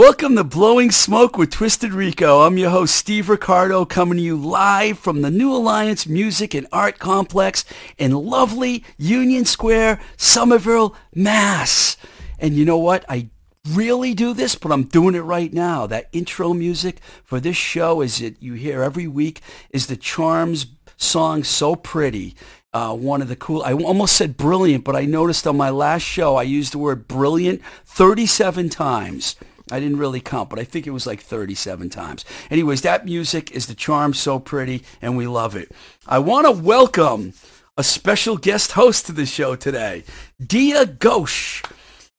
Welcome to Blowing Smoke with Twisted Rico. I'm your host, Steve Ricardo, coming to you live from the New Alliance Music and Art Complex in lovely Union Square, Somerville, Mass. And you know what? I really do this, but I'm doing it right now. That intro music for this show is it you hear every week is the Charms song So Pretty. Uh, one of the cool, I almost said brilliant, but I noticed on my last show I used the word brilliant 37 times. I didn't really count, but I think it was like 37 times. Anyways, that music is the charm so pretty, and we love it. I want to welcome a special guest host to the show today, Dia Ghosh.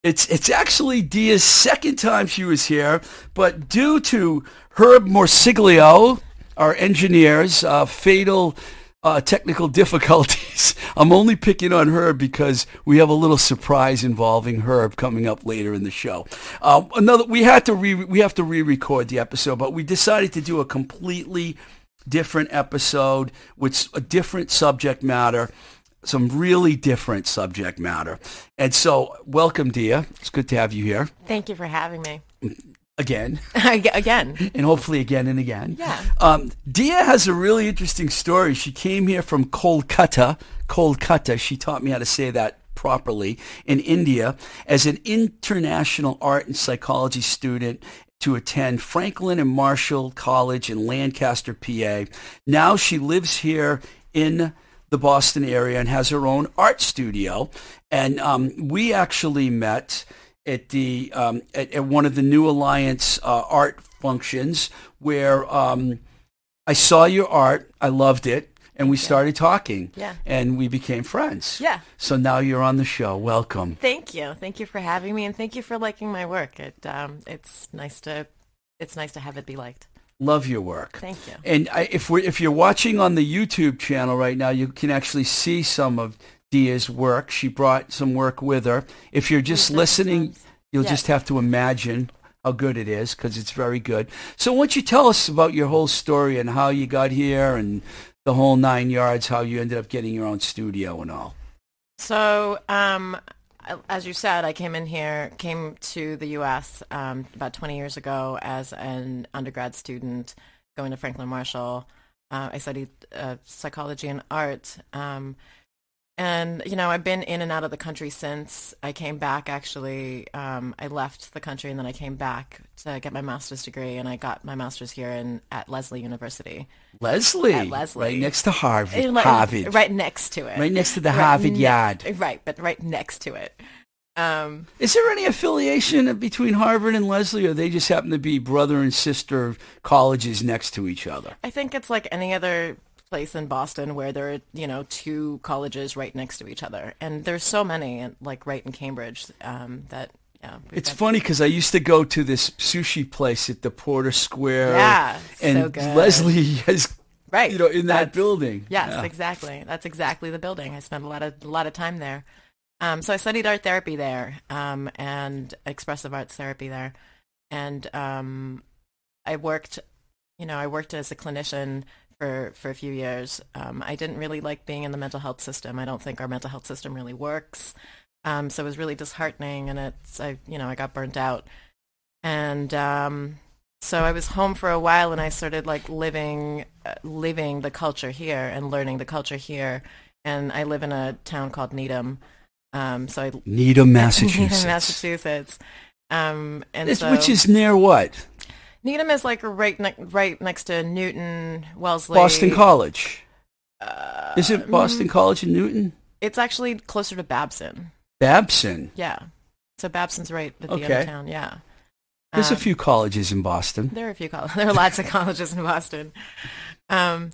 It's it's actually Dia's second time she was here, but due to Herb Morsiglio, our engineers, uh, fatal uh, technical difficulties. I'm only picking on Herb because we have a little surprise involving Herb coming up later in the show. Uh, another, we had to re, we have to re-record the episode, but we decided to do a completely different episode with a different subject matter. Some really different subject matter. And so, welcome, Dia. It's good to have you here. Thank you for having me. Again. again. And hopefully again and again. Yeah. Um, Dia has a really interesting story. She came here from Kolkata. Kolkata. She taught me how to say that properly in India as an international art and psychology student to attend Franklin and Marshall College in Lancaster, PA. Now she lives here in the Boston area and has her own art studio. And um, we actually met at the um, at, at, one of the New Alliance uh, art functions where um, I saw your art. I loved it. And we started talking. Yeah. And we became friends. Yeah. So now you're on the show. Welcome. Thank you. Thank you for having me, and thank you for liking my work. It um, it's nice to it's nice to have it be liked. Love your work. Thank you. And I, if we if you're watching on the YouTube channel right now, you can actually see some of Dia's work. She brought some work with her. If you're just listening, you'll Yes. just have to imagine how good it is because it's very good. So why don't you tell us about your whole story and how you got here and the whole nine yards, how you ended up getting your own studio and all. So, um, as you said, I came in here, came to the U.S. Um, about 20 years ago as an undergrad student, going to Franklin Marshall. Uh, I studied uh, psychology and art. Um, and, you know, I've been in and out of the country since I came back, actually. Um, I left the country and then I came back to get my master's degree, and I got my master's here in, at Lesley University. Lesley, At Lesley. right next to Harvard. Eh, like, Harvard. Right next to it. Right next to the Right Harvard ne- yard. Right, but right next to it. Um, Is there any affiliation between Harvard and Lesley, or they just happen to be brother and sister colleges next to each other? I think it's like any other place in Boston where there are, you know, two colleges right next to each other. And there's so many, like right in Cambridge, um, that, yeah. we've funny because I used to go to this sushi place at the Porter Square. Yeah, and so good. Lesley has, Right. you know, in that building. Yes, Yeah. exactly. That's exactly the building. I spent a lot of a lot of time there. Um, so I studied art therapy there um, and expressive arts therapy there, and um, I worked. You know, I worked as a clinician for for a few years. Um, I didn't really like being in the mental health system. I don't think our mental health system really works. Um, so it was really disheartening, and it's I you know I got burnt out, and um, so I was home for a while, and I started like living uh, living the culture here and learning the culture here. And I live in a town called Needham, um, so I Needham, Massachusetts. Needham, Massachusetts. Um, and so Which is near what? Needham is like right ne- right next to Newton, Wellesley. Boston College. Uh, Is it Boston College in Newton? It's actually closer to Babson. Babson. Yeah. So Babson's right at the end of town. Yeah. There's a Um, few colleges in Boston. There are a few colleges. There are lots of colleges in Boston. Um,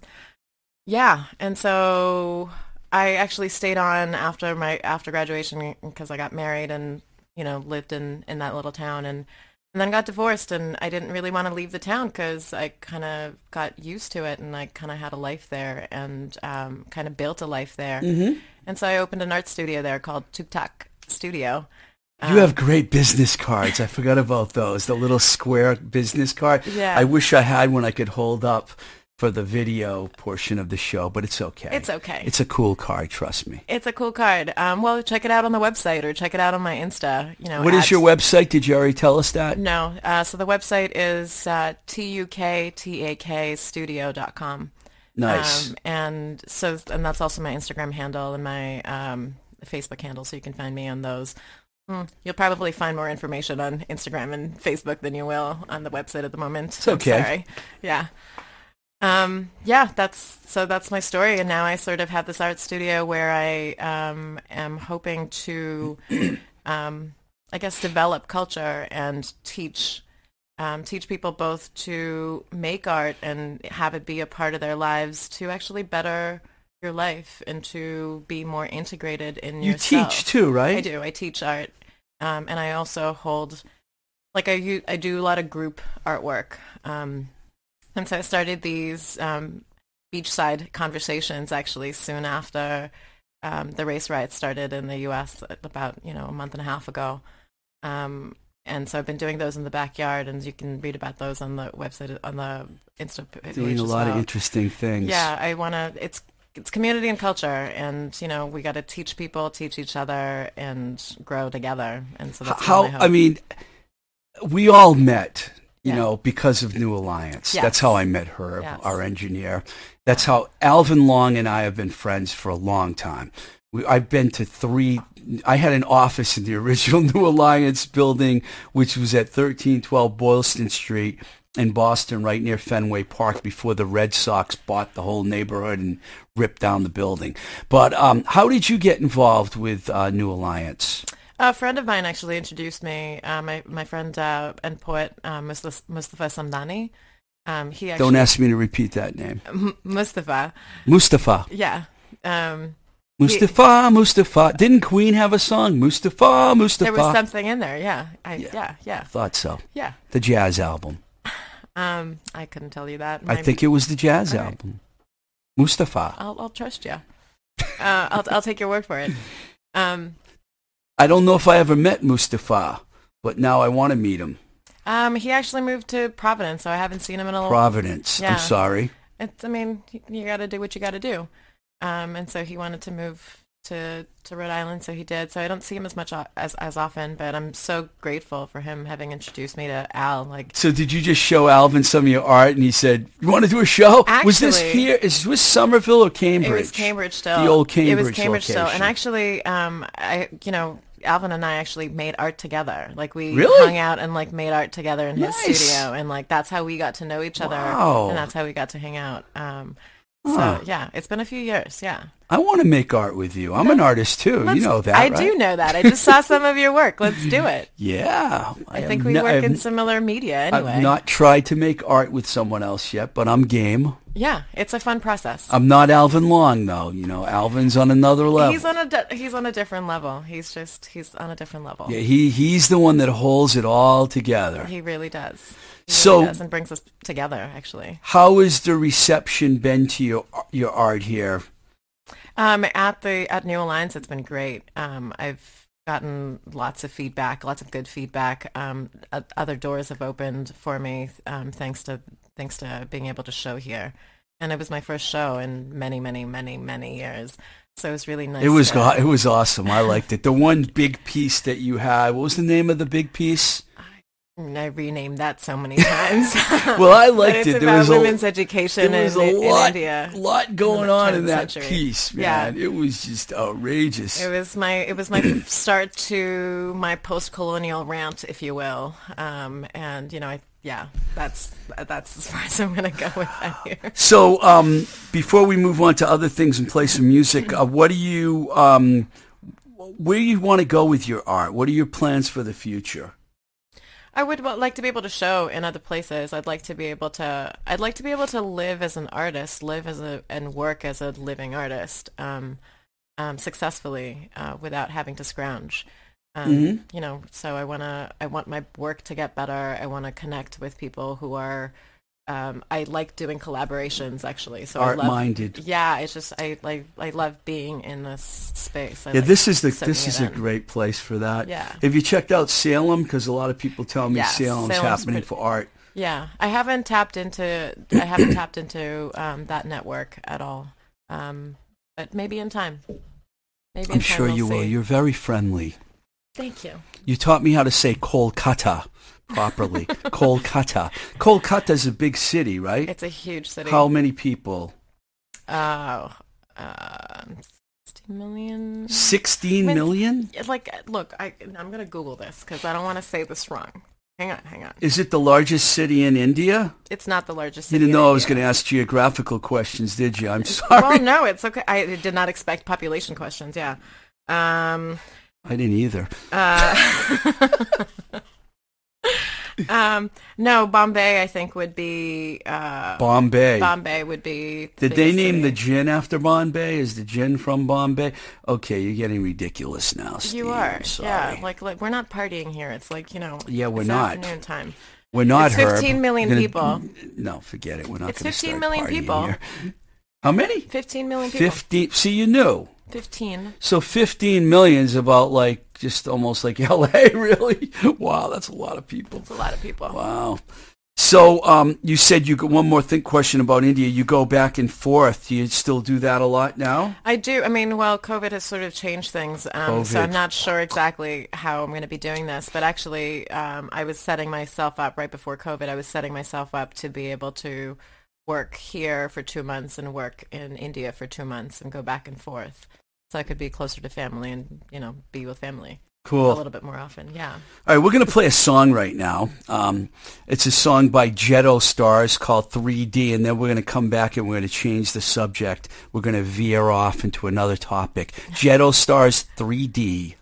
yeah, and so I actually stayed on after my after graduation because I got married and you know lived in in that little town and and then got divorced and I didn't really want to leave the town because I kind of got used to it and I kind of had a life there and um, kind of built a life there. Mm-hmm. And so I opened an art studio there called Tuk Tak Studio. You Um, have great business cards. I forgot about those. The little square business card. Yeah. I wish I had one I could hold up for the video portion of the show, but it's okay. It's okay. It's a cool card, trust me. It's a cool card. Um, well, check it out on the website or check it out on my Insta. You know, What is your website? Did you already tell us that? No. Uh, so the website is uh, tuktakstudio.com. Nice. Um, and so, and that's also my Instagram handle and my um, Facebook handle, so you can find me on those. Mm, You'll probably find more information on Instagram and Facebook than you will on the website at the moment. It's okay. Yeah. Um, yeah, that's so that's my story, and now I sort of have this art studio where I um, am hoping to, um, I guess, develop culture and teach um, teach people both to make art and have it be a part of their lives to actually better your life and to be more integrated in your you yourself. teach too, right? I do. I teach art, um, and I also hold, like I I do a lot of group artwork. Um, and so I started these um, beachside conversations actually soon after um, the race riots started in the U.S. about you know a month and a half ago. Um, and so I've been doing those in the backyard, and you can read about those on the website on the Insta page. Doing a lot of interesting things. Yeah, I want to. It's it's community and culture, and you know we got to teach people, teach each other, and grow together. And so that's how. I mean, we all met, you Yeah. know, because of New Alliance. Yes. That's how I met her, Yes. our engineer. That's how Alvin Long and I have been friends for a long time. We, I've been to three. I had an office in the original New Alliance building, which was at 1312 Boylston Street in Boston, right near Fenway Park, before the Red Sox bought the whole neighborhood and ripped down the building. But um, how did you get involved with uh, New Alliance? A friend of mine actually introduced me. Uh, my my friend uh, and poet uh, Mustafa, Mustafa Samdani. Um, he actually Don't ask me to repeat that name. M- Mustafa. Mustafa. Yeah. Um, Mustafa, Mustafa. Didn't Queen have a song? Mustafa, Mustafa. there was something in there. Yeah. I, Yeah. yeah. Yeah. Thought so. Yeah. The jazz album. Um, I couldn't tell you that. I My- think it was the jazz right. album. Mustafa. I'll I'll trust you. Uh, I'll I'll take your word for it. Um, I don't know if I ever met Mustafa, but now I want to meet him. um, he actually moved to Providence, so I haven't seen him in a little. Providence. Yeah. I'm sorry. It's, I mean, you- got to do what you got to do. Um, and so he wanted to move to to Rhode Island, so he did. So I don't see him as much o- as as often, but I'm so grateful for him having introduced me to Al. Like, So did you just show Alvin some of your art and he said, you want to do a show? was this Actually- here? Is this Somerville or Cambridge? It was Cambridge still. The old Cambridge. It was Cambridge still. And actually, um, I, you know, Alvin and I actually made art together. Like we Really? hung out and like made art together in his studio, and like that's how we got to know each other, Wow. and that's how we got to hang out. Um, Huh. so yeah, it's been a few years. Yeah, I want to make art with you. I'm an artist too. You Let's- know that, I right? do know that. I just saw some of your work. Let's do it. Yeah. I, have think we no- work in I've- similar media anyway. I've not tried to make art with someone else yet, but I'm game. Yeah, it's a fun process. I'm not Alvin Long though. You know, Alvin's on another level. He's on a di- he's on a different level. He's just he's on a different level. yeah, he he's the one that holds it all together. He really does. He So- really does and brings us together actually. How has the reception been to your your art here? Um, at the at New Alliance, it's been great. Um, I've gotten lots of feedback, lots of good feedback. Um, other doors have opened for me um, thanks to thanks to being able to show here, and it was my first show in many, many, many, many years. So it was really nice. It was to- it was awesome. I liked it. The one big piece that you had. What was the name of the big piece? I renamed that so many times. Well, I liked it. There was a- women's education There was in, a in lot, India. lot going the on in that century. piece, Yeah. man. It was just outrageous. It was my it was my start to my post-colonial rant, if you will. Um, and you know, I yeah, that's that's as far as I'm gonna go with that here. So, um, before we move on to other things and play some music, uh, what do you, um, where do you want to go with your art? What are your plans for the future? I would like to be able to show in other places. I'd like to be able to. I'd like to be able to live as an artist, live as a and work as a living artist, um, um, successfully uh, without having to scrounge. Um, Mhm. You know, so I wanna. I want my work to get better. I want to connect with people who are. Um, I like doing collaborations actually. So I love, Art-minded. Yeah, it's just I like I love being in this space. I Yeah, like this is the this is a in. great place for that. Yeah. Have you checked out Salem? Because a lot of people tell me Yeah, Salem's Salem's happening pretty- for art. Yeah, I haven't tapped into I haven't tapped into um, that network at all. Um, but maybe in time. Maybe I'm in time sure we'll you will. You're very friendly. Thank you. You taught me how to say Kolkata properly. Kolkata. Kolkata is a big city, right? It's a huge city. How many people? Oh, uh, 60 million. 16 When- million? Like, look, I, I'm going to Google this because I don't want to say this wrong. Hang on, hang on. Is it the largest city in India? It's not the largest You didn't know I was going to ask geographical questions, did you? I'm sorry. Well, no, it's okay. I did not expect population questions. Yeah. Um. I didn't either. Uh, um. No, Bombay. I think would be. Uh, Bombay. Bombay would be. Did they name the gin after Bombay? Is the gin from Bombay? Okay, you're getting ridiculous now, Steve. You are. Yeah. Like, like we're not partying here. It's like you know. Yeah, we're it's not. Afternoon time. We're not It's Herb. 15 million gonna- people. No, forget it. We're not It's going to 15 start million people. here. How many? 15 million people. 15. See, you knew. 15. So 15 million is about like just almost like LA, really? Wow, that's a lot of people. It's a lot of people. Wow. So um, you said you got one more thing question about India. You go back and forth. Do you still do that a lot now? I do. I mean, well, COVID has sort of changed things, um, so I'm not sure exactly how I'm going to be doing this. But actually, um, I was setting myself up right before COVID. I was setting myself up to be able to work here for two months and work in India for two months and go back and forth, so I could be closer to family and you know be with family Cool. a little bit more often. Yeah. All right, we're going to play a song right now. Um, it's a song by Jetto Stars called 3D, and then we're going to come back and we're going to change the subject. We're going to veer off into another topic. Jetto Stars 3D.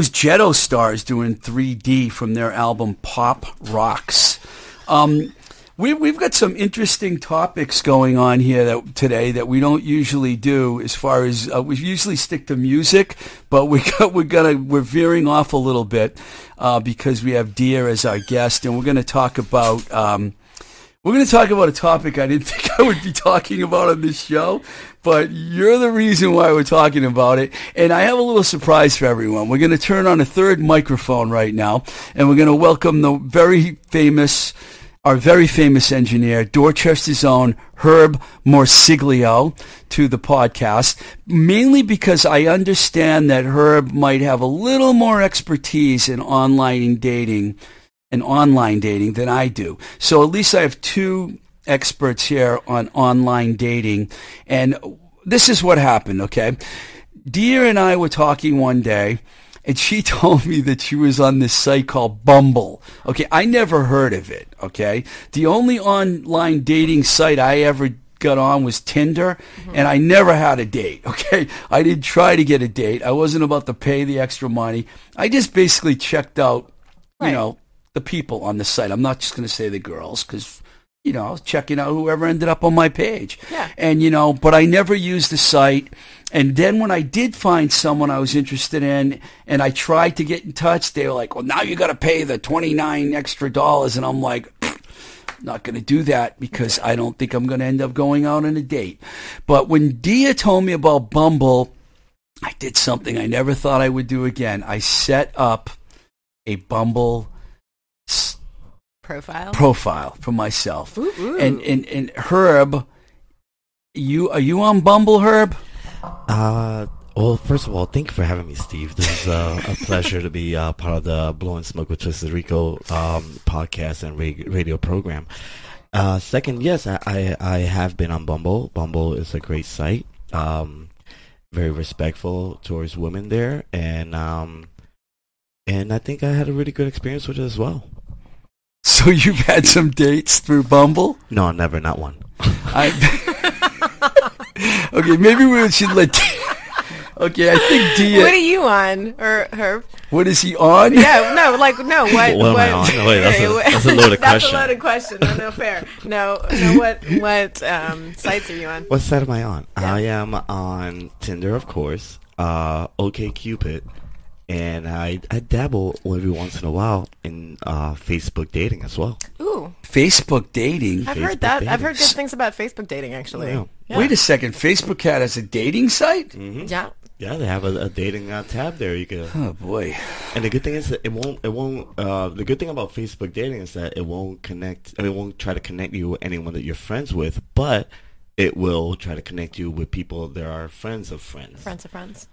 Was Jetto Stars doing 3D from their album Pop Rocks. Um, we, we've got some interesting topics going on here that, today that we don't usually do. As far as uh, we usually stick to music, but we got, we're gonna we're veering off a little bit uh, because we have Dia as our guest, and we're going to talk about. Um, We're going to talk about a topic I didn't think I would be talking about on this show, but you're the reason why we're talking about it. And I have a little surprise for everyone. We're going to turn on a third microphone right now, and we're going to welcome the very famous, our very famous engineer, Dorchester's own Herb Morsiglio, to the podcast, mainly because I understand that Herb might have a little more expertise in online dating and online dating than I do. So at least I have two experts here on online dating. And this is what happened, okay? Dia and I were talking one day, and she told me that she was on this site called Bumble. Okay, I never heard of it, okay? The only online dating site I ever got on was Tinder, mm-hmm. and I never had a date, okay? I didn't try to get a date. I wasn't about to pay the extra money. I just basically checked out, you know, the people on the site. I'm not just going to say the girls because, you know, I was checking out whoever ended up on my page. Yeah. And, you know, but I never used the site. And then when I did find someone I was interested in and I tried to get in touch, they were like, well, now you got to pay the 29 extra dollars. And I'm like, not going to do that because I don't think I'm going to end up going out on a date. But when Dia told me about Bumble, I did something I never thought I would do again. I set up a Bumble Profile. profile for myself. Ooh, ooh. And, and and Herb, you are you on Bumble, Herb? Uh, well, first of all, thank you for having me, Steve. This is uh, a pleasure to be uh, part of the Blowing Smoke with Twisted Rico um, podcast and ra- radio program. Uh, second, yes, I, I, I have been on Bumble. Bumble is a great site. Um, very respectful towards women there, and um, and I think I had a really good experience with it as well. So you've had some dates through Bumble? No, never, not one. I okay, maybe we should let. okay, I think Dia. what are you on, or Herb? what is he on? Yeah, no, like no. What? What am I on? No, wait, that's a- Okay, that's a loaded That's question. a loaded question. No, no fair. No, no. What? What um, sites are you on? What site am I on? Yeah. I am on Tinder, of course, uh, OK Cupid, and I I dabble every once in a while in uh, Facebook dating as well. Ooh, Facebook dating. I've Facebook heard that. I've heard good things about Facebook dating. Actually. Yeah. Yeah. Wait a second, Facebook Cat has a dating site? hmm Yeah. Yeah, they have a, a dating uh, tab there. You can, Oh boy. and the good thing is that it won't it won't. Uh, the good thing about Facebook dating is that it won't connect. I mean, it won't try to connect you with anyone that you're friends with, but it will try to connect you with people that are friends of friends. Friends of friends.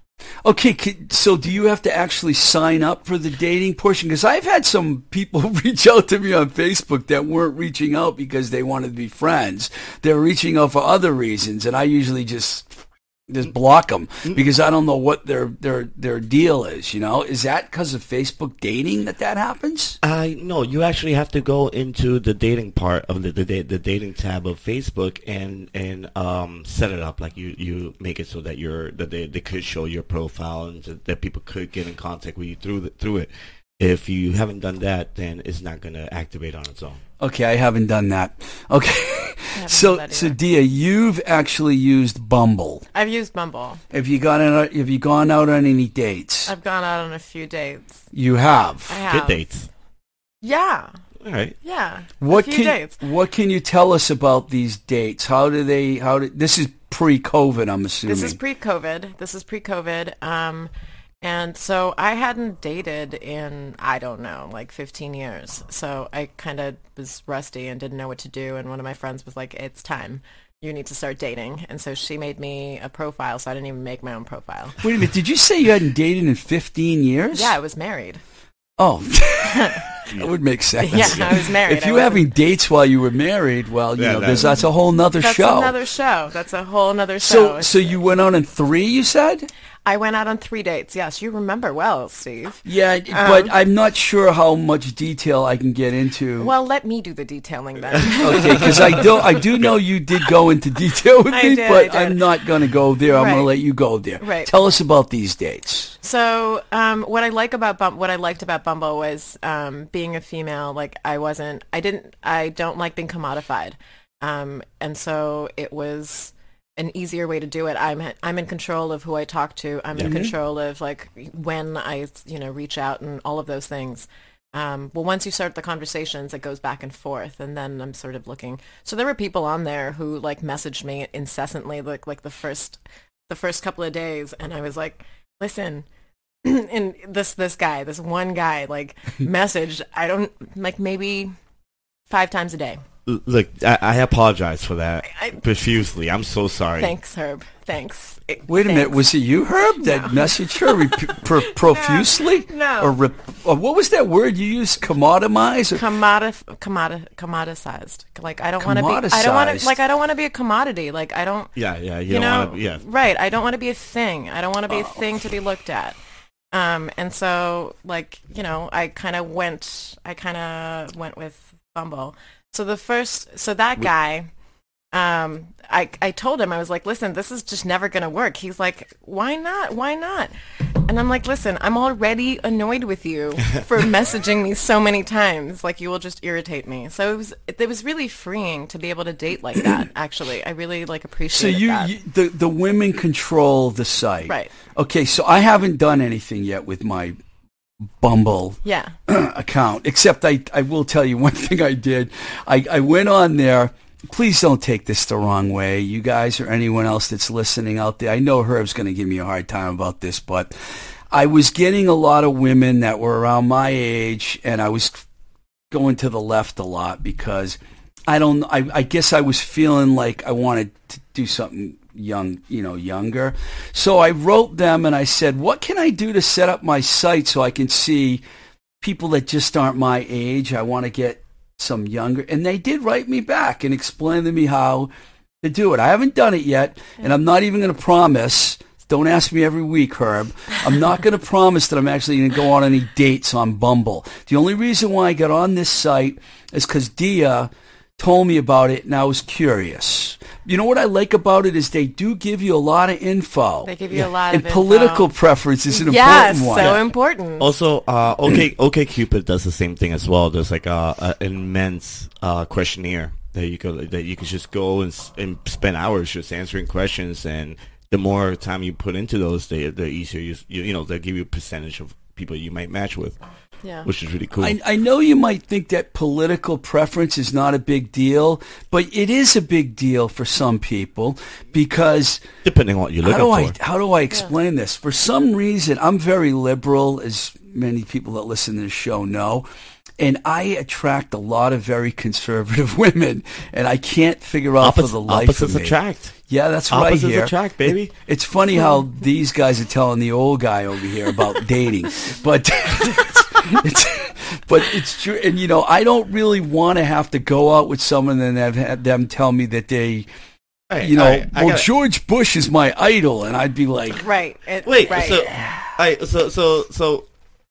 Okay, so do you have to actually sign up for the dating portion? Because I've had some people reach out to me on Facebook that weren't reaching out because they wanted to be friends. They're reaching out for other reasons, and I usually just just block them because I don't know what their their their deal is. You know, is that because of Facebook dating that that happens? I no, you actually have to go into the dating part of the the, the dating tab of Facebook and and um set it up like you you make it so that you're that they, they could show your profile and that people could get in contact with you through the, through it. If you haven't done that, then it's not going to activate on its own. Okay, I haven't done that. Okay, so that so. Dia, you've actually used Bumble. I've used Bumble. Have you gone out? Have you gone out on any dates? I've gone out on a few dates. You have. I have. Good dates. Yeah. All right. Yeah. What a few can dates. what can you tell us about these dates? How do they? How do this is pre-COVID? I'm assuming. This is pre-COVID. This is pre-COVID. Um, and so I hadn't dated in I don't know, like 15 years. So I kind of was rusty and didn't know what to do. And one of my friends was like, "It's time. You need to start dating." And so she made me a profile. So I didn't even make my own profile. Wait a minute. Did you say you hadn't dated in 15 years? Yeah, I was married. Oh, that would make sense. Yeah, I was married. If you were having dates while you were married, well, you Yeah, know, that- there's, that's a whole nother That's show. another show. That's a whole another show. so, so you went on in three, you said? I went out on three dates. Yes, you remember well, Steve. Yeah, Um, but I'm not sure how much detail I can get into. Well, let me do the detailing then. okay, because I do I do know you did go into detail with me, did, but. I'm not going to go there. I'm going to let you go there. Right. Tell us about these dates. So, um, what I like about Bum- what I liked about Bumble was um, being a female. Like, I wasn't, I didn't, I don't like being commodified, um, and so it was an easier way to do it. I'm I'm in control of who I talk to. I'm in control of like when I you know reach out and all of those things. Um, well, once you start the conversations, it goes back and forth, and then I'm sort of looking. So there were people on there who like messaged me incessantly, like like the first the first couple of days, and I was like, listen. and this this guy, this one guy, like messaged. I don't like maybe five times a day. L- Look, I, I apologize for that I- profusely. I'm so sorry. Thanks, Herb. Thanks. Wait a minute, was it you, Herb, that messaged her rep- pro- profusely? No. Or, rep- or what was that word you used? Commoditize? Or- commodif commodi commoditized. Like I don't want to be. I don't want Commoditized. to. Like I don't want to be a commodity. Like I don't. Yeah, yeah, you, You, don't know. want to. Yeah, Right. I don't want to be a thing. I don't want to be a Oh. thing to be looked at. Um. And so, like you know, I kind of went. I kind of went with Bumble. So the first. So that guy. Um. I I told him I was like, listen, this is just never gonna work. He's like, why not? Why not? And I'm like, listen, I'm already annoyed with you for messaging me so many times. Like you will just irritate me. So it was it was really freeing to be able to date like that. Actually, I really like So appreciate you, that. you the the women control the site, Right. Okay, so I haven't done anything yet with my Bumble yeah. account, except I I will tell you one thing I did. I I went on there. Please don't take this the wrong way, you guys or anyone else that's listening out there. I know Herb's going to give me a hard time about this, but I was getting a lot of women that were around my age, and I was going to the left a lot because I don't. I, I guess I was feeling like I wanted to do something young, you know, younger. So I wrote them and I said, "What can I do to set up my site so I can see people that just aren't my age? I want to get some younger." And they did write me back and explain to me how to do it. I haven't done it yet, and I'm not even going to promise. Don't ask me every week, Herb. I'm not going to promise that I'm actually going to go on any dates on Bumble. The only reason why I got on this site is because Dia told me about it, and I was curious. You know what I like about it is they do give you a lot of info. They give you a lot and of political info. preference is an yes, important one. so important. Also, uh, OK OK Cupid does the same thing as well. There's like a, a an immense uh, questionnaire that you could that you could just go and, and spend hours just answering questions, and the more time you put into those, the the easier you you, you know they give you a percentage of people you might match with, yeah. which is really cool. I, I know you might think that political preference is not a big deal, but it is a big deal for some people because Depending on what you look how looking do for. I how do I explain this? For some reason, I'm very liberal, as many people that listen to the show know, and I attract a lot of very conservative women, and I can't figure out for the life opposites of me. attract. Yeah, that's what Opposites I hear. attract, baby. It- it's funny how these guys are telling the old guy over here about dating, but it's, but it's true. And you know, I don't really want to have to go out with someone and have had them tell me that they, Hey, you know, alright, I well, gotta- George Bush is my idol, and I'd be like, right. It, Wait, right. so, I so so so,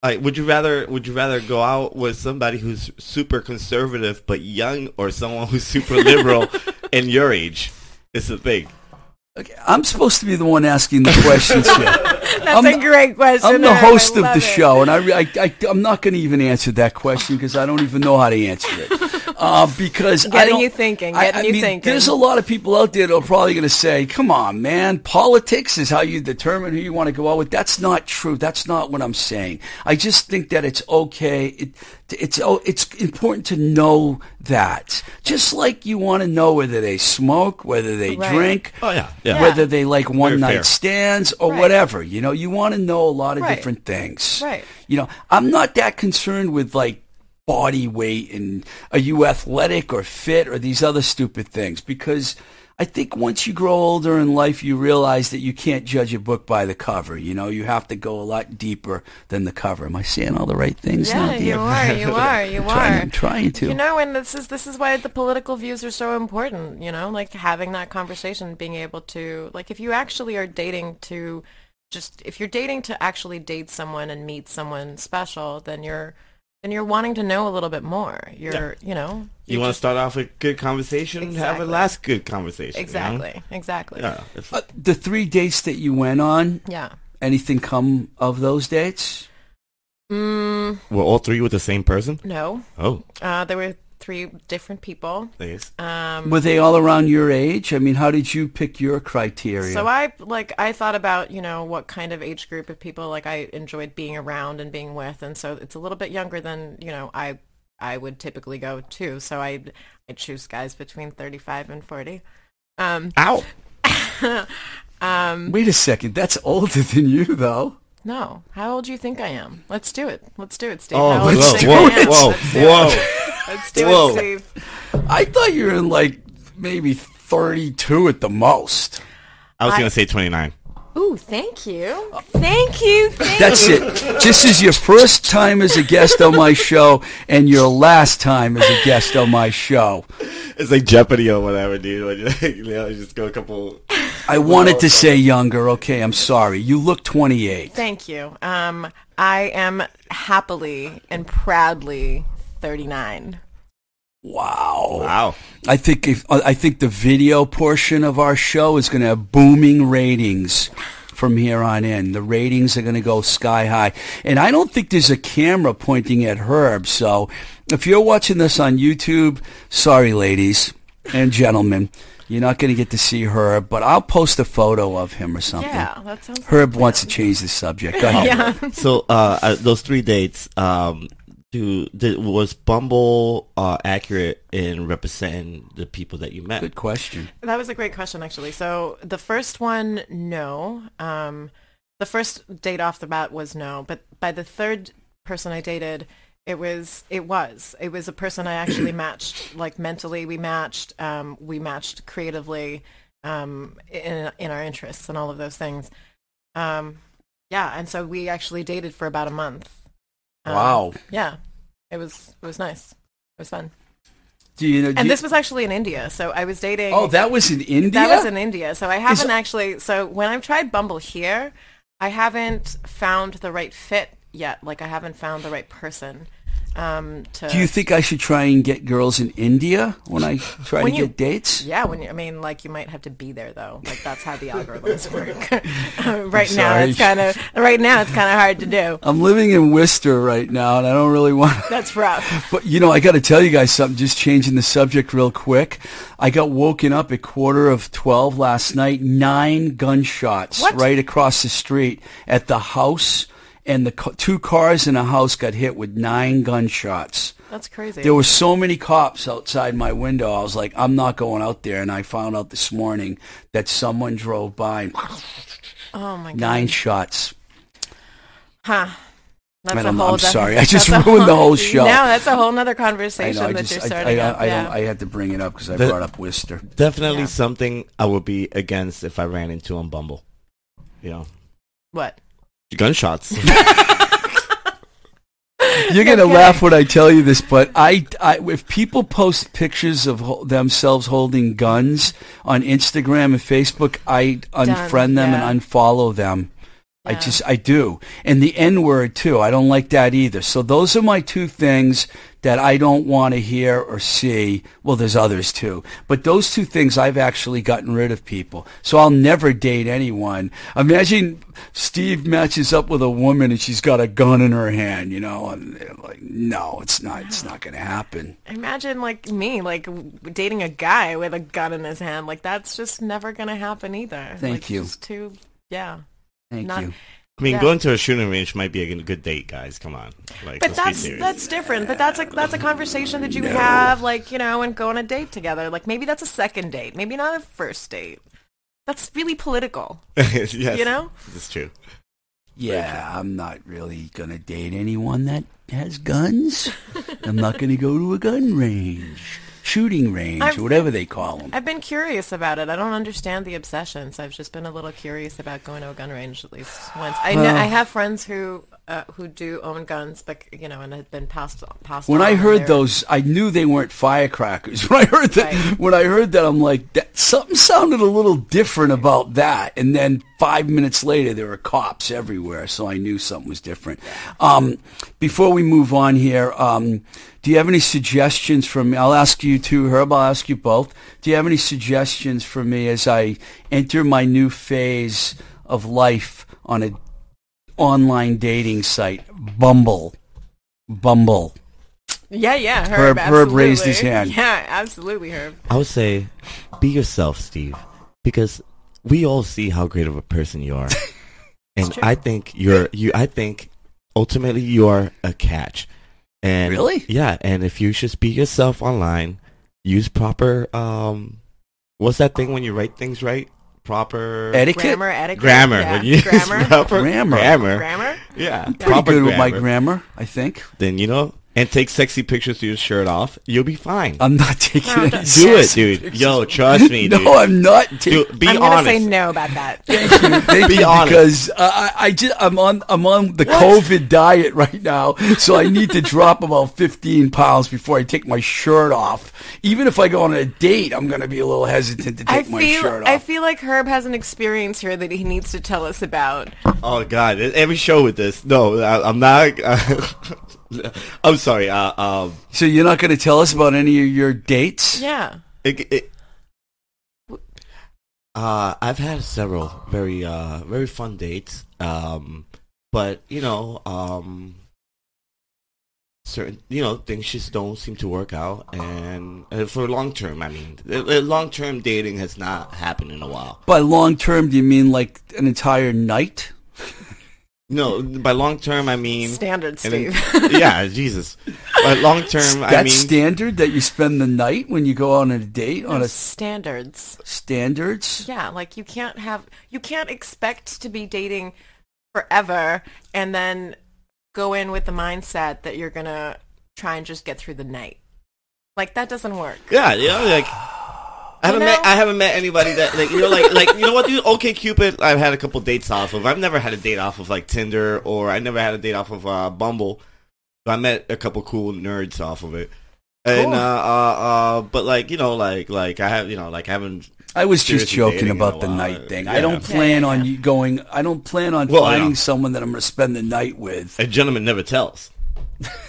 I would you rather would you rather go out with somebody who's super conservative but young, or someone who's super liberal and your age? Is the thing. Okay, I'm supposed to be the one asking the questions here. That's I'm a the- great question. I'm the. Host of the it. show, and I, I, I, am not going to even answer that question because I don't even know how to answer it. Uh, because I Getting don't- you thinking, I- getting I you mean, thinking. There's a lot of people out there that are probably going to say, "Come on, man, politics is how you determine who you want to go out with." That's not true. That's not what I'm saying. I just think that it's okay. It, it's oh, it's important to know that. Just like you want to know whether they smoke, whether they Right. drink, Oh yeah, yeah. whether they like one night fair. stands or Right. whatever. You know, you want to know a lot of Right. different things. Right. You know, I'm not that concerned with like body weight and are you athletic or fit or these other stupid things because I think once you grow older in life, you realize that you can't judge a book by the cover. You know, you have to go a lot deeper than the cover. Am I saying all the right things now, Yeah, dear? you are. You are. You Trying- are. I'm trying to. You know, and this is this is why the political views are so important. You know, like having that conversation, being able to like if you actually are dating to just if you're dating to actually date someone and meet someone special, then you're then you're wanting to know a little bit more. You're you know You want to start off with good conversation, have a last good conversation. you know? exactly exactly Yeah. Uh, the three dates that you went on, yeah. anything come of those dates? Mm, Were all three with the same person? no, Oh, uh, there were three different people. Yes. Um, Were they all around your age? I mean, how did you pick your criteria? So I like I thought about you know what kind of age group of people like I enjoyed being around and being with, and so it's a little bit younger than you know I I would typically go to. So I I choose guys between thirty five and forty. Um, Ow. um, Wait a second. That's older than you, though. no, how old do you think I am? Let's do it. Let's do it, Steve. Oh, how old let's do it. Whoa, whoa. it. Let's do Whoa. it, Steve. I thought you were in like maybe 32 at the most. I was I- gonna say 29. Ooh, thank you, thank you, thank That's you. it. This is your first time as a guest on my show and your last time as a guest on my show. It's like Jeopardy or whatever, dude. When you, you know, just go a couple. I wanted to say younger. Okay, I'm sorry. You look 28. Thank you. Um, I am happily and proudly 39. Wow. Wow. I think if I think the video portion of our show is going to have booming ratings from here on in. The ratings are going to go sky high. And I don't think there's a camera pointing at Herb. So if you're watching this on YouTube, sorry ladies and gentlemen, you're not going to get to see Herb, but I'll post a photo of him or something. Yeah, that sounds. Herb wants to change the subject. Go ahead. Yeah. So uh, uh, those three dates, um, do did, was Bumble uh, accurate in representing the people that you met? Good question. That was a great question, actually. So the first one, no. Um, the first date off the bat was no, but by the third person I dated, it was it was it was a person I actually matched like mentally. We matched. Um, we matched creatively um, in in our interests and all of those things. Um, yeah, and so we actually dated for about a month. Um, Wow. Yeah, it was it was nice. It was fun. Do you know? do And this was actually in India, so I was dating. oh, that was in India. That was in India. So I haven't actually. So when I've tried Bumble here, I haven't found the right fit yet. Like I haven't found the right person. Um, to Do you think I should try and get girls in India when I try When to you- get dates? yeah, when you, I mean, like you might have to be there though. Like that's how the algorithms work. right now, it's kind of right now it's kind of hard to do. I'm living in Worcester right now, and I don't really want. That's rough. But you know, I got to tell you guys something. Just changing the subject real quick. I got woken up at quarter of twelve last night. Nine gunshots What? right across the street at the house, and the ca- two cars in a house got hit with nine gunshots. That's crazy. There were so many cops outside my window. I was like, I'm not going out there. And I found out this morning that someone drove by. And oh my god. nine shots. Huh. That's And I'm- a whole I'm diff- sorry. I just that's a ruined the whole show. No, that's a whole nother I conversation know. I that just, you're starting I, up. I, yeah. don't, I had to bring it up because I The- brought up Worcester. Definitely Yeah. something I would be against if I ran into on Bumble. You know, what? Gunshots. You're gonna Okay. laugh when I tell you this, but I, I if people post pictures of ho- themselves holding guns on Instagram and Facebook, I unfriend them yeah. and unfollow them. I just I do, and the N word too. I don't like that either. So those are my two things that I don't want to hear or see. Well, there's others too, but those two things I've actually gotten rid of people. So I'll never date anyone. Imagine Steve matches up with a woman and she's got a gun in her hand. You know, and like, no, it's not. It's not going to happen. Imagine like me, like dating a guy with a gun in his hand. Like that's just never gonna happen either. Thank Like, you. Too, yeah. Thank Not- you. I mean, Yeah. going to a shooting range might be a good date, guys. Come on. Like, But that's that's different. But that's a that's a conversation that you have, like you know, and go on a date together. Like maybe that's a second date, maybe not a first date. That's really political, yes, you know. it's true. Yeah, I'm not really going to date anyone that has guns. I'm not going to go to a gun range, shooting range, I've- or whatever they call them. I've been curious about it. I don't understand the obsession, so I've just been a little curious about going to a gun range at least once. I know, I have friends who uh, who do own guns, but you know, and had been passed passed. When I heard those, I knew they weren't firecrackers. When I heard that, Right. when I heard that, I'm like, that, something sounded a little different about that. And then five minutes later, there were cops everywhere, so I knew something was different. Um, before we move on here, um, do you have any suggestions for me? I'll ask you too, Herb. I'll ask you both. Do you have any suggestions for me as I enter my new phase of life on a online dating site, Bumble? Bumble. Yeah, yeah. Herb- Herb, Herb raised his hand. Yeah, absolutely, Herb. I would say, be yourself, Steve, because we all see how great of a person you are, and true. I think you're you. I think ultimately you are a catch. And Really? Yeah, and if you just be yourself online, use proper um, what's that thing when you write things right? Proper Etiquette. Grammar, etiquette. grammar. Yeah. When you use grammar. proper Grammar. grammar. grammar. Yeah, Pretty proper good with my grammar. grammar, I think. Then you know, and take sexy pictures with your shirt off. You'll be fine. I'm not taking No, any don't- it, dude. pictures. Yo, trust me, dude. No, I'm not taking. Dude, be I'm gonna honest. say no about that. Thank you. Be you, honest. because uh, I, I just I'm on I'm on the COVID diet right now, so I need to drop about 15 pounds before I take my shirt off. Even if I go on a date, I'm going to be a little hesitant to I take my feel shirt off. I feel like Herb has an experience here that he needs to tell us about. Oh God! Every show with this. No, I, I'm not. I'm sorry. Uh, um, so you're not going to tell us about any of your dates? Yeah. it, it, uh, I've had several very, uh, very fun dates. Um, but you know, um, certain, you know, things just don't seem to work out. And uh, for long term, I mean, long term dating has not happened in a while. By long term, do you mean like an entire night? No, by long term, I mean. Standard, and then- Steve. yeah, Jesus. By long term, That's I mean. standard that you spend the night when you go on a date on a standards. standards. Yeah, like you can't have you can't expect to be dating forever and then go in with the mindset that you're gonna try and just get through the night. Like that doesn't work. Yeah, you know, like I haven't You met? I haven't met anybody that like you know like like you know what dude OkCupid I've had a couple dates off of I've never had a date off of like Tinder or I never had a date off of uh, Bumble but I met a couple cool nerds off of it and Cool. uh, uh uh but like you know like like I have you know like I haven't I was just joking about the night thing. I don't plan yeah, on yeah. you going. I don't plan on Well, finding someone that I'm going to spend the night with. a gentleman never tells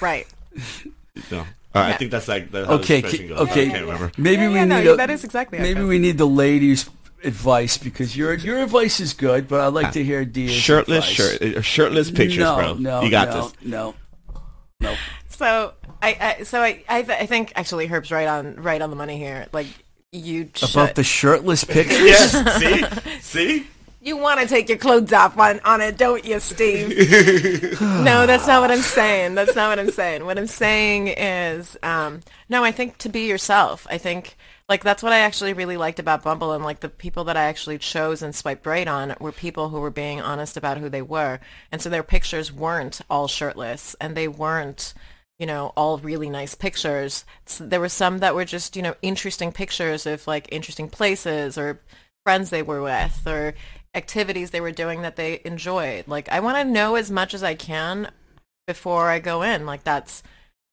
Right. no Uh, I think that's like the, how Okay, the expression ca- goes. okay. I can't remember. Maybe Yeah, we yeah, need no, a, that is exactly maybe we need the ladies' advice because your your advice is good, but I'd like to hear Dia's Shirtless advice. shirt, uh, shirtless pictures, no, bro. No, you got no, this. No, no. So I, I so I I, th- I think actually Herb's right on right on the money here. Like you About should, the shirtless pictures. Yes. see, see. You want to take your clothes off on on it, don't you, Steve? no, that's not what I'm saying. That's not what I'm saying. What I'm saying is, um, no, I think to be yourself. I think like that's what I actually really liked about Bumble, and like the people that I actually chose and swiped right on were people who were being honest about who they were, and so their pictures weren't all shirtless, and they weren't you know, all really nice pictures. S there were some that were just, you know, interesting pictures of like interesting places or friends they were with or activities they were doing that they enjoyed. Like I want to know as much as I can before I go in. Like that's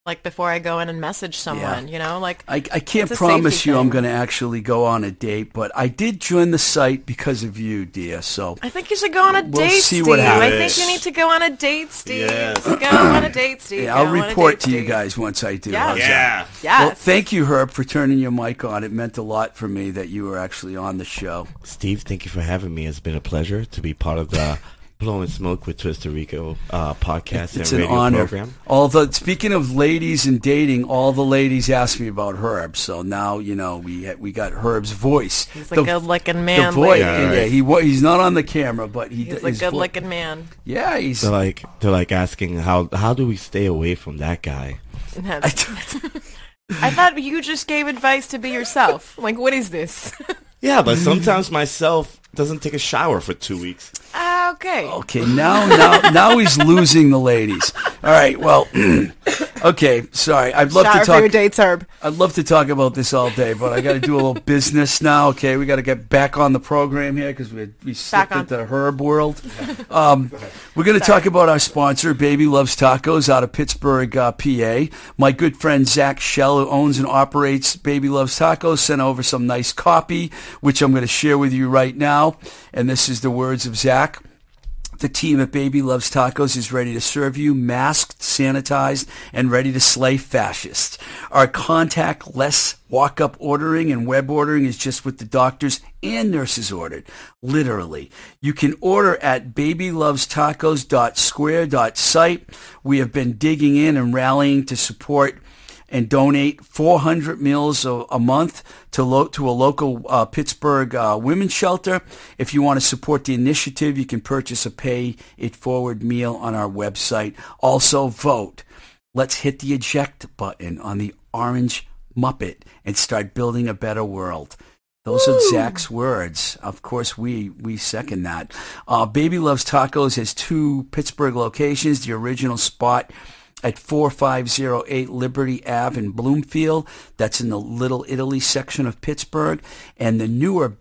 like before I go in and message someone, you know, like I, I can't promise safety you I'm going to actually go on a date, but I did join the site because of you, Dia. So I think you should go on a We'll date, see Steve. what I think you need to go on a date, Steve. Yes. Go on a date, Steve. yeah, I'll Go on a report date, to you guys once I do. Yes. How's? Yeah. Yes. Well, thank you, Herb, for turning your mic on. It meant a lot for me that you were actually on the show. Steve, thank you for having me. It's been a pleasure to be part of the Blowing Smoke with Twisted Rico uh, podcast It's and an radio honor. program. Although speaking of ladies and dating, all the ladies asked me about Herb, so now you know we we got Herb's voice. He's a The- good-looking The man. voice, ladies. Yeah, yeah, he wa- he's not on the camera, but he He's d- a his vo- good-looking man. Yeah, he's. They're like they're like asking how how do we stay away from that guy? I I thought you just gave advice to be yourself. Like, what is this? Yeah, but sometimes myself doesn't take a shower for two weeks. Ah, okay. Okay, now now now he's losing the ladies. All right, well, okay, sorry. I'd love Shower to for your talk. dates, Herb. I'd love to talk about this all day, but I got to do a little business now. Okay, we got to get back on the program here because we we slipped on. into the herb world. Um, we're going to talk about our sponsor, Baby Loves Tacos, out of Pittsburgh, uh, PA. My good friend Zach Shell, who owns and operates Baby Loves Tacos, sent over some nice copy, which I'm going to share with you right now. And this is the words of Zach. The team at Baby Loves Tacos is ready to serve you, masked, sanitized, and ready to slay fascists. Our contact-less walk-up ordering and web ordering is just what the doctors and nurses ordered. Literally. You can order at babylovestacos.square.site. We have been digging in and rallying to support and donate 400 meals a, a month to lo- to a local uh, Pittsburgh uh, women's shelter. If you want to support the initiative, you can purchase a pay it forward meal on our website. Also vote. Let's hit the eject button on the orange Muppet and start building a better world. Those are Zach's words. Of course, we, we second that. Uh, Baby Loves Tacos has two Pittsburgh locations. The original spot at 4508 Liberty Ave in Bloomfield. That's in the Little Italy section of Pittsburgh. And the newer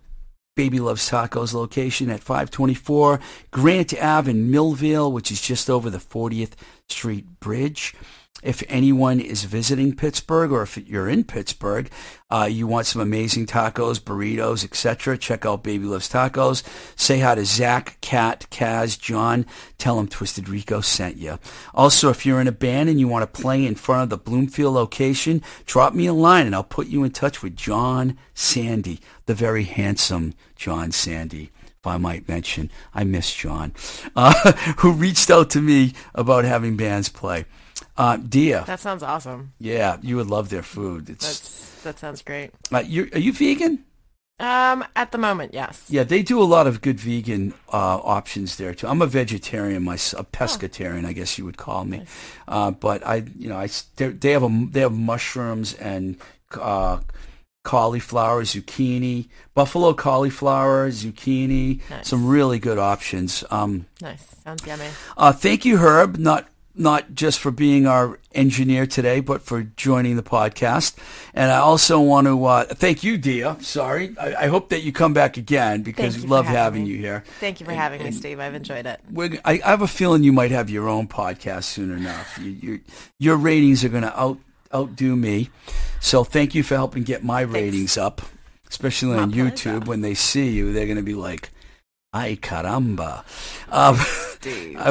Baby Loves Tacos location at 524 Grant Ave in Millvale, which is just over the 40th Street Bridge. If anyone is visiting Pittsburgh or if you're in Pittsburgh, uh, you want some amazing tacos, burritos, etc., check out Baby Loves Tacos. Say hi to Zach, Kat, Kaz, John. Tell them Twisted Rico sent you. Also, if you're in a band and you want to play in front of the Bloomfield location, drop me a line and I'll put you in touch with John Sandy, the very handsome John Sandy if I might mention. I miss John, uh, who reached out to me about having bands play. Uh, Dia, That sounds awesome. yeah, you would love their food. It's That's that sounds great. uh, you are you vegan? Um, at the moment, yes. Yeah, they do a lot of good vegan uh, options there too. I'm a vegetarian, myself, a pescatarian, I guess you would call me. Uh, but I, you know, I they have a they have mushrooms and uh, cauliflower, zucchini, buffalo cauliflower, zucchini, Nice. some really good options. Um, Nice. Sounds yummy. Uh, thank you, Herb, not not just for being our engineer today, but for joining the podcast. And I also want to uh, thank you, Dia. Sorry, I, I hope that you come back again because we love having having you here. Thank you for And- having me, Steve. I've enjoyed it. We're, I, I have a feeling you might have your own podcast soon enough. You, you, your ratings are going to out outdo me. So thank you for helping get my ratings up, especially My on pleasure. YouTube. When they see you, they're going to be like, "Ay caramba!" Um, Steve. I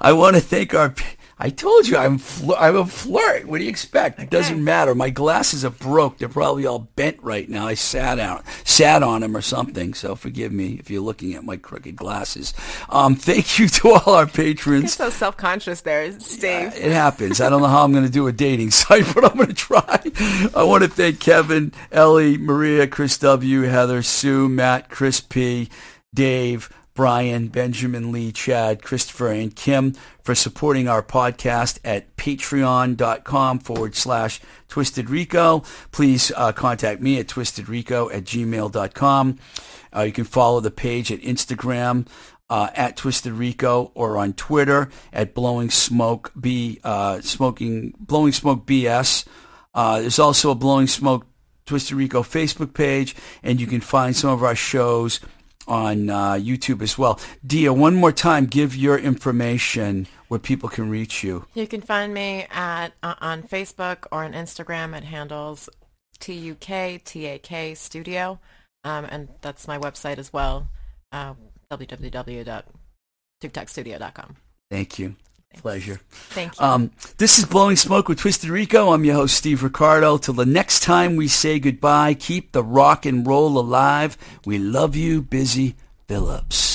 I want to thank our. I told you I'm fl- I'm a flirt. What do you expect? It doesn't matter. My glasses are broke. They're probably all bent right now. I sat out, sat on them or something. So forgive me if you're looking at my crooked glasses. Um, thank you to all our You're patrons. so self-conscious there, Steve. It happens. I don't know how I'm going to do a dating site, but I'm going to try. I want to thank Kevin, Ellie, Maria, Chris W, Heather, Sue, Matt, Chris P, Dave, Brian, Benjamin Lee, Chad, Christopher, and Kim for supporting our podcast at patreon.com forward slash Twisted Rico. Please uh, contact me at twistedrico at gmail.com. Uh, you can follow the page at Instagram uh, at Twisted Rico or on Twitter at Blowing Smoke B uh, Smoking Blowing Smoke BS. Uh, there's also a Blowing Smoke Twisted Rico Facebook page, and you can find some of our shows on uh, YouTube as well. Dia, one more time, give your information where people can reach you. You can find me at uh, on Facebook or on Instagram at handles T-U-K-T-A-K Studio. Um, and that's my website as well, uh, www.tuktakstudio.com. Thank you. Pleasure. Thank you. Um, this is Blowing Smoke with Twisted Rico. I'm your host, Steve Ricardo. Till the next time we say goodbye, keep the rock and roll alive. We love you, Busy Phillips.